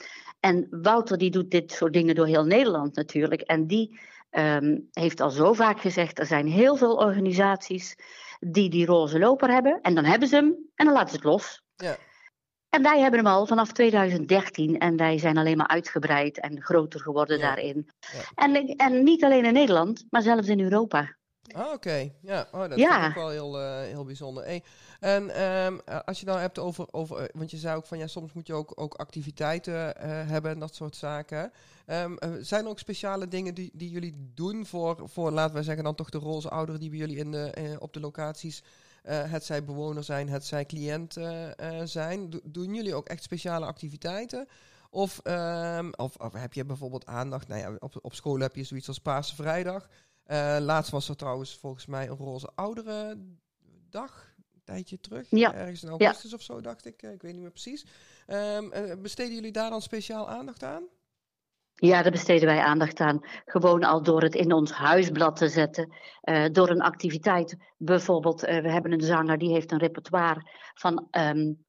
En Wouter die doet dit soort dingen door heel Nederland natuurlijk. En die um, heeft al zo vaak gezegd, er zijn heel veel organisaties die die roze loper hebben. En dan hebben ze hem en dan laten ze het los. Ja. En wij hebben hem al vanaf 2013 en wij zijn alleen maar uitgebreid en groter geworden daarin. Ja. En, en niet alleen in Nederland, maar zelfs in Europa. Ah, oké. Ja, oh, dat ja. vind ik wel heel, uh, heel bijzonder. Hey, en um, als je dan hebt over, over, eh, want je zei ook van ja, soms moet je ook, ook activiteiten uh, hebben en dat soort zaken. Um, zijn er ook speciale dingen die, die jullie doen voor, voor, laten we zeggen, dan toch de roze ouderen die bij jullie in de, op de locaties, het zij bewoner zijn, het zij cliënt zijn? Do doen jullie ook echt speciale activiteiten? Of, um, of, of, heb je bijvoorbeeld aandacht, nou ja, op, op school heb je zoiets als Paarse Vrijdag. Uh, laatst was er trouwens volgens mij een roze oudere dag, een tijdje terug. Ja. Ergens in augustus of zo, dacht ik. Ik weet niet meer precies. Um, besteden jullie daar dan speciaal aandacht aan? Ja, daar besteden wij aandacht aan. Gewoon al door het in ons huisblad te zetten. Uh, door een activiteit. Bijvoorbeeld, uh, we hebben een zanger die heeft een repertoire van um,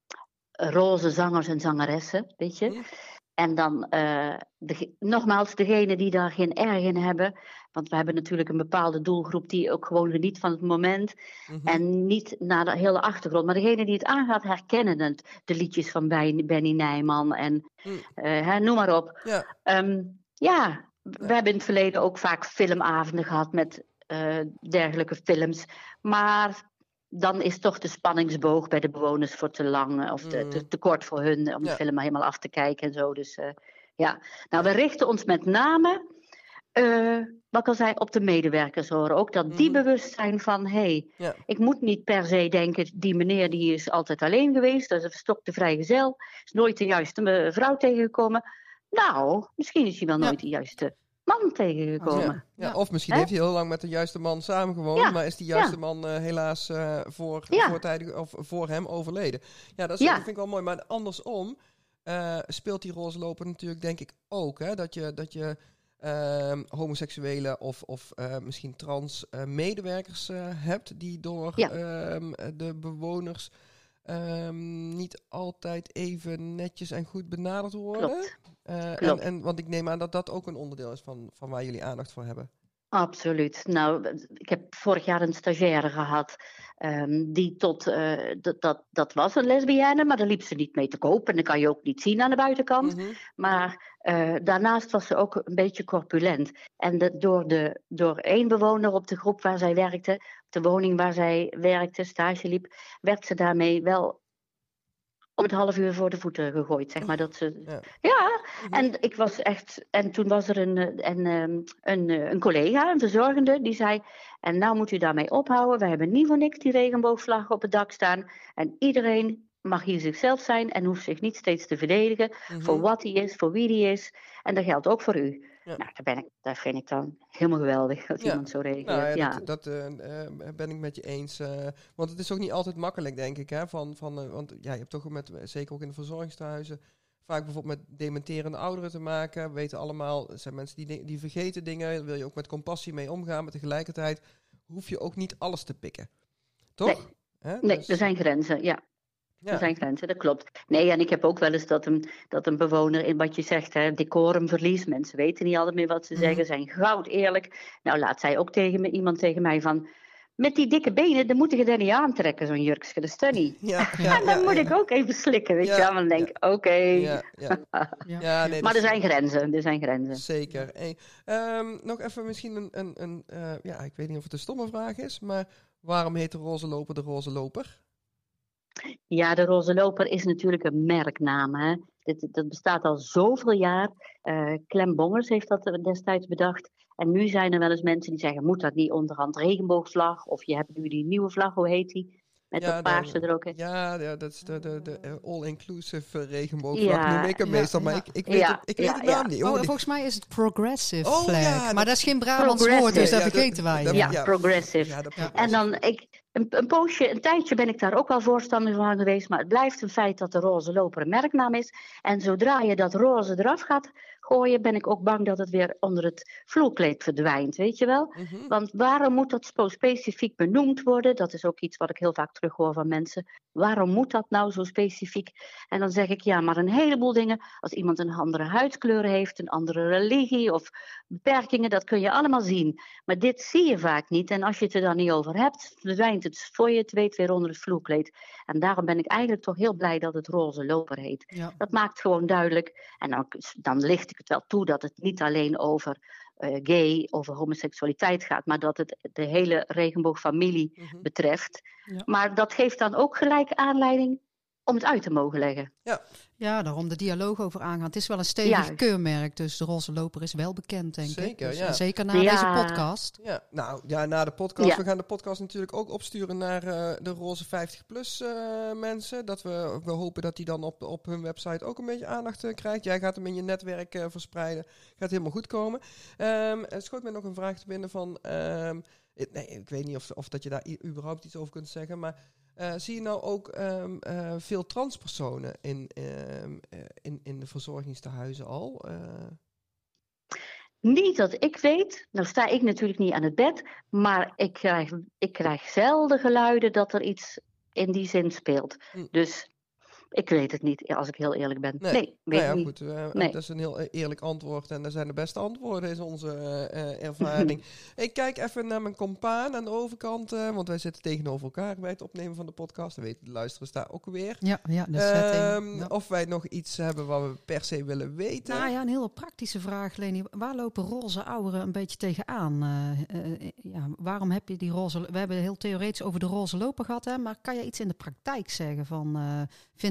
roze zangers en zangeressen, weet je. En dan, uh, de, nogmaals, degene die daar geen erg in hebben. Want we hebben natuurlijk een bepaalde doelgroep die ook gewoon geniet van het moment. Mhm. En niet naar de hele achtergrond. Maar degene die het aangaat, herkennen het. De liedjes van Benny Nijman en mm. uh, hè, noem maar op. Ja, um, ja we hebben in het verleden ook vaak filmavonden gehad met uh, dergelijke films. Maar dan is toch de spanningsboog bij de bewoners voor te lang eh, of te, te, mm. te kort voor hun om de film helemaal af te kijken en zo. Dus uh, ja, nou we richten ons met name, uh, wat ik al zei, op de medewerkers horen. Ook dat die mm. bewust zijn van, hé, hey, ja. ik moet niet per se denken, die meneer die is altijd alleen geweest, dat is een verstokte vrijgezel, is nooit de juiste vrouw tegengekomen. Nou, misschien is hij wel nooit de juiste man tegengekomen. Ja, Of misschien heeft hij heel lang met de juiste man samengewoond, maar is die juiste man uh, helaas uh, voor, voortijdig, of voor hem overleden. Ja, dat, is, dat vind ik wel mooi. Maar andersom uh, speelt die roze loper natuurlijk denk ik ook. Hè, dat je, dat je homoseksuele of, of misschien trans medewerkers hebt die door ehm, de bewoners um, niet altijd even netjes en goed benaderd worden. Klopt. Uh, en, en, want ik neem aan dat dat ook een onderdeel is van, van waar jullie aandacht voor hebben. Absoluut. Nou, ik heb vorig jaar een stagiaire gehad. Um, die tot. Uh, dat, dat, dat was een lesbienne, maar daar liep ze niet mee te koop. En dat kan je ook niet zien aan de buitenkant. Mm -hmm. Maar uh, daarnaast was ze ook een beetje corpulent. En de, door, de, door één bewoner op de groep waar zij werkte, op de woning waar zij werkte, stage liep, werd ze daarmee wel om het half uur voor de voeten gegooid, zeg maar. Dat ze, ja. ja. Mhm. en ik was echt... En toen was er een, een, een, een, een collega, een verzorgende, die zei... En nou moet u daarmee ophouden. We hebben niet voor niks die regenboogvlag op het dak staan. En iedereen mag hier zichzelf zijn en hoeft zich niet steeds te verdedigen... Mm -hmm. voor wat hij is, voor wie hij is. En dat geldt ook voor u. Ja. Nou, daar, ben ik, daar vind ik dan helemaal geweldig dat iemand zo reageert. Nou, ja, Dat, dat uh, ben ik met je eens. Uh, want het is ook niet altijd makkelijk, denk ik. Hè? Van, van, uh, want ja, je hebt toch met, zeker ook in de verzorgingstehuizen, vaak bijvoorbeeld met dementerende ouderen te maken. We weten allemaal, er zijn mensen die, die vergeten dingen. Daar wil je ook met compassie mee omgaan. Maar tegelijkertijd hoef je ook niet alles te pikken. Toch? Nee, Hè? nee dus... er zijn grenzen, ja. Er zijn grenzen, dat klopt. Nee, en ik heb ook wel eens dat een, dat een bewoner in wat je zegt, hè, decorumverlies. Mensen weten niet altijd meer wat ze Mhm. zeggen, zijn goud eerlijk. Nou, laat zij ook tegen me, iemand tegen mij van. Met die dikke benen, dan moet je dat niet aantrekken, zo'n jurkje. Dat is niet. Ja, [LAUGHS] en dan moet ik ook even slikken, weet Ja, je wel. Dan denk ik, oké. Ja, ja. [LAUGHS] Ja. ja nee, Maar er zijn grenzen, er zijn grenzen. Zeker. Hey, ehm, nog even misschien een, een, een eh, ja, ik weet niet of het een stomme vraag is, maar waarom heet de roze loper de roze loper? Ja, de Roze Loper is natuurlijk een merknaam. Hè? Dat bestaat al zoveel jaar. Eh Clem Bongers heeft dat destijds bedacht. En nu zijn er wel eens mensen die zeggen: moet dat niet onderhand regenboogvlag? Of je hebt nu die nieuwe vlag, hoe heet die? Met Ja, dat paarse de- er ook in. Ja, ja, dat is de, de, de eh, all-inclusive eh, regenboogvlag Ja, noem ik hem ja, meestal, maar ik, ik weet, Ja, het, ik weet ja, het naam ja. niet. Oh, volgens mij is het progressive Oh, flag. ja, maar dat- is geen Brabants woord, dus Ja, dat vergeten wij. dat- Ja, ja. progressive. En dan, ik, een, een poosje, een tijdje ben ik daar ook wel voorstander van geweest. Maar het blijft een feit dat de roze loper een merknaam is. En zodra je dat roze eraf gaat gooien, ben ik ook bang dat het weer onder het vloerkleed verdwijnt. Weet je wel? Mhm. Want waarom moet dat zo specifiek benoemd worden? Dat is ook iets wat ik heel vaak terughoor van mensen. Waarom moet dat nou zo specifiek? En dan zeg ik ja, maar een heleboel dingen. Als iemand een andere huidskleur heeft, een andere religie of beperkingen, dat kun je allemaal zien. Maar dit zie je vaak niet. En als je het er dan niet over hebt, verdwijnt het voor je het weet weer onder het vloerkleed. En daarom ben ik eigenlijk toch heel blij dat het roze loper heet. Ja. Dat maakt gewoon duidelijk. En dan, dan licht ik het wel toe dat het niet alleen over eh, gay, over homoseksualiteit gaat, maar dat het de hele regenboogfamilie Mhm. betreft. Ja. Maar dat geeft dan ook gelijk aanleiding om het uit te mogen leggen. ja, daarom de dialoog over aangaan. Het is wel een stevig Ja. keurmerk, dus de roze loper is wel bekend, denk ik. Zeker, Dus, ja. Zeker na Ja. deze podcast. Ja, nou ja, na de podcast. Ja. We gaan de podcast natuurlijk ook opsturen naar eh, de roze 50-plus mensen. Dat we, we hopen dat die dan op, op hun website ook een beetje aandacht eh, krijgt. Jij gaat hem in je netwerk eh, verspreiden. Gaat helemaal goed komen. Ehm het schoot mij nog een vraag te binnen van... ehm, ik- nee, ik weet niet of, of dat je daar überhaupt iets over kunt zeggen, maar... eh, zie je nou ook ehm, eh, veel transpersonen in, ehm, eh, in, in de verzorgingstehuizen al? Niet dat ik weet, nou sta ik natuurlijk niet aan het bed, maar ik krijg, ik krijg zelden geluiden dat er iets in die zin speelt. Hm. Dus ik weet het niet, als ik heel eerlijk ben. Nee. Nee, weet nou ja, ik niet. goed. eh, Nee. Dat is een heel eh, eerlijk antwoord. En dat zijn de beste antwoorden, is onze eh, eh, ervaring. [LAUGHS] ik kijk even naar mijn compaan aan de overkant. eh, want wij zitten tegenover elkaar bij het opnemen van de podcast. Dan weten de luisteraars daar ook weer. Ja, ja de Ehm. Ja. Of wij nog iets hebben wat we per se willen weten. Nou ja, een hele praktische vraag, Leni. Waar lopen roze ouderen een beetje tegenaan? Eh, eh, ja, waarom heb je die roze... We hebben heel theoretisch over de roze loper gehad, hè? maar kan je iets in de praktijk zeggen? Van, eh,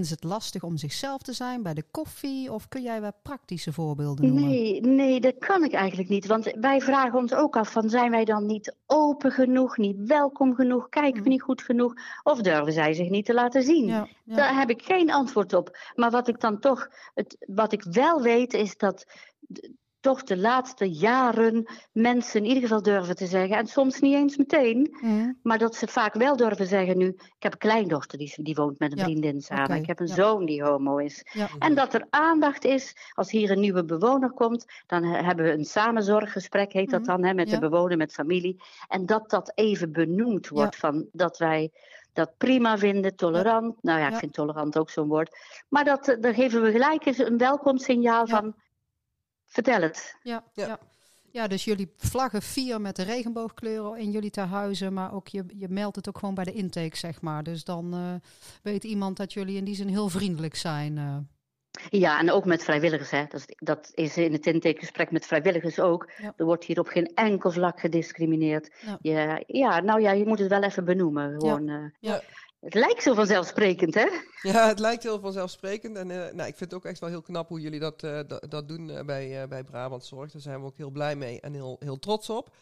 vinden ze het lastig om zichzelf te zijn bij de koffie? Of kun jij wat praktische voorbeelden noemen? Nee, nee, dat kan ik eigenlijk niet. Want wij vragen ons ook af van zijn wij dan niet open genoeg, niet welkom genoeg, kijken we Mm. niet goed genoeg of durven zij zich niet te laten zien? Ja, ja. Daar heb ik geen antwoord op. Maar wat ik dan toch, het, wat ik wel weet is dat toch de laatste jaren mensen in ieder geval durven te zeggen, en soms niet eens meteen, maar dat ze vaak wel durven zeggen nu, ik heb een kleindochter die, die woont met een Ja, vriendin samen, ik heb een ja. zoon die homo is. En dat er aandacht is, als hier een nieuwe bewoner komt, dan he- hebben we een samenzorggesprek, heet dat Mhm, dan, hè, met de bewoner, met familie. En dat dat even benoemd wordt, van dat wij dat prima vinden, tolerant. Nou ja, ik Ja. vind tolerant ook zo'n woord. Maar dat, eh, dan geven we gelijk eens een welkomstsignaal Ja. van, vertel het. Ja, Ja. ja. ja. dus jullie vlaggen vier met de regenboogkleuren in jullie tehuizen, maar ook je, je meldt het ook gewoon bij de intake, zeg maar. Dus dan eh, weet iemand dat jullie in die zin heel vriendelijk zijn. eh. Ja, en ook met vrijwilligers. Hè. Dat, is, dat is in het intakegesprek met vrijwilligers ook. Ja. Er wordt hier op geen enkel vlak gediscrimineerd. Ja. Ja, ja, nou ja, je moet het wel even benoemen. Gewoon, eh. Ja. Het lijkt zo vanzelfsprekend, hè? Ja, het lijkt heel vanzelfsprekend. En eh, nou, ik vind het ook echt wel heel knap hoe jullie dat, eh, dat, doen eh, bij, bij Brabant Zorg. Daar zijn we ook heel blij mee en heel, heel trots op.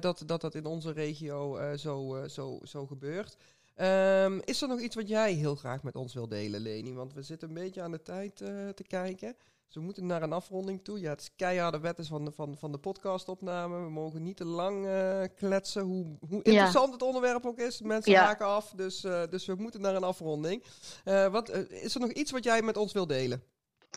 dat, dat dat in onze regio zo, zo, zo gebeurt. Ehm, is er nog iets wat jij heel graag met ons wil delen, Leni? Want we zitten een beetje aan de tijd te kijken. Dus we moeten naar een afronding toe. Ja, het is keiharde wet is van de, van, van de podcastopname. We mogen niet te lang eh, kletsen. Hoe, hoe interessant het onderwerp ook is. Mensen Ja. haken af. Dus, eh, dus we moeten naar een afronding. Eh, wat, is er nog iets wat jij met ons wil delen?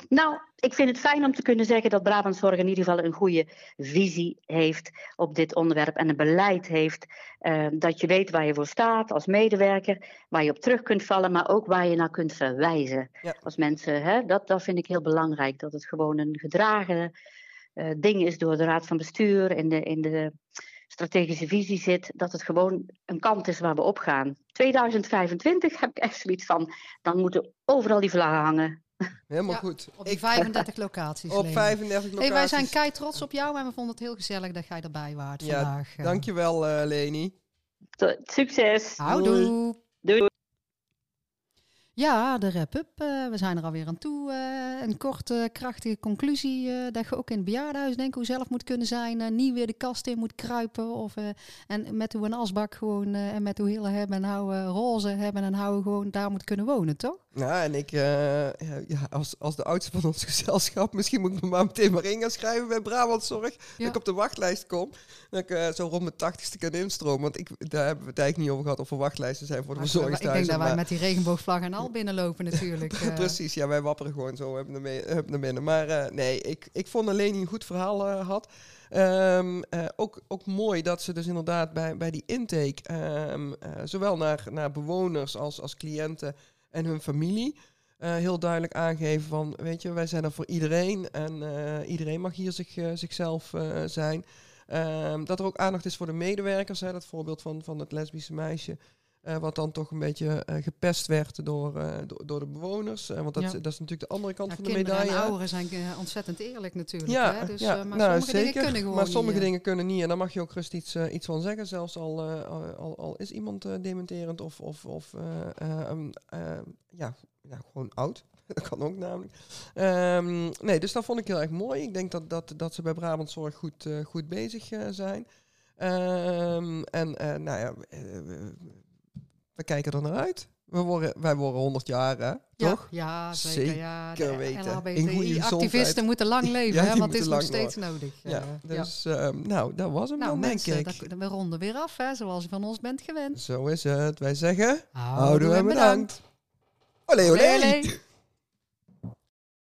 Nou, ik vind het fijn om te kunnen zeggen dat Brabantzorg in ieder geval een goede visie heeft op dit onderwerp en een beleid heeft. Uh, dat je weet waar je voor staat als medewerker, waar je op terug kunt vallen, maar ook waar je naar kunt verwijzen. Ja. Als mensen, hè, dat, dat vind ik heel belangrijk, dat het gewoon een gedragen uh, ding is door de Raad van Bestuur in de, in de strategische visie zit, dat het gewoon een kant is waar we op gaan. 2025 heb ik echt zoiets van, dan moeten overal die vlaggen hangen. Helemaal goed. Op die 35 locaties. Op 35 locaties. Hey, wij zijn kei trots op jou en we vonden het heel gezellig dat jij erbij waart ja, vandaag. Dankjewel, uh, Leni. Succes. Houdoe. Doei. Ja, de wrap-up. Uh, we zijn er alweer aan toe. Uh, een korte, krachtige conclusie. Uh, dat je ook in het bejaardenhuis denk hoe zelf moet kunnen zijn. niet weer de kast in moet kruipen. Of, en met hoe een asbak gewoon en met hoe hele hebben en houden roze hebben en houden gewoon daar moet kunnen wonen, toch? Ja, en ik ja, als, als de oudste van ons [LAUGHS] gezelschap, misschien moet ik me maar meteen maar in gaan schrijven bij Brabantzorg. Ja. Dat ik op de wachtlijst kom. Dat ik zo rond mijn tachtigste kan instromen. Want ik, daar hebben we het eigenlijk niet over gehad of er wachtlijsten zijn voor de verzorgingshuizen. Ik denk dat wij met die regenboogvlag en al [LAUGHS] binnenlopen natuurlijk. Uh. [LAUGHS] Precies, ja, wij wapperen gewoon zo hebben naar, hebben naar binnen. Maar nee, ik, ik vond alleen een goed verhaal had. Um, ook, ook mooi dat ze dus inderdaad bij, bij die intake, um, zowel naar, naar bewoners als, als cliënten en hun familie, heel duidelijk aangeven van, weet je, wij zijn er voor iedereen en iedereen mag hier zich, zichzelf zijn. Um, dat er ook aandacht is voor de medewerkers, hè, dat voorbeeld van, van het lesbische meisje. Uh, wat dan toch een beetje uh, gepest werd door, uh, door, door, de bewoners. want dat, ja. dat, is natuurlijk de andere kant ja, van de medaille. En ouderen zijn ontzettend eerlijk natuurlijk. Ja, hè? Dus, ja maar nou, sommige zeker, dingen kunnen gewoon Maar sommige niet, dingen kunnen niet. En daar mag je ook rust iets, iets van zeggen. Zelfs al, al, al, is iemand dementerend of, of, of um, ja, ja, gewoon oud. [LAUGHS] dat kan ook namelijk. Um, nee, dus dat vond ik heel erg mooi. Ik denk dat, dat, dat ze bij Brabantzorg goed, goed bezig zijn. Um, en nou ja we kijken er naar uit. We worden, wij worden 100 jaar, hè? Toch? Ja, zeker. Ja, zeker weten. LHBTI-activisten moeten lang [LAUGHS] leven, ja, hè, want het is nog steeds nodig. Ja, dus ja. Uh, nou, dat was hem nou, dan, mensen, denk ik. Dat, we ronden weer af, hè, zoals je van ons bent gewend. Zo is het. Wij zeggen, houden we bedankt. bedankt. Olé, olé. olé, olé.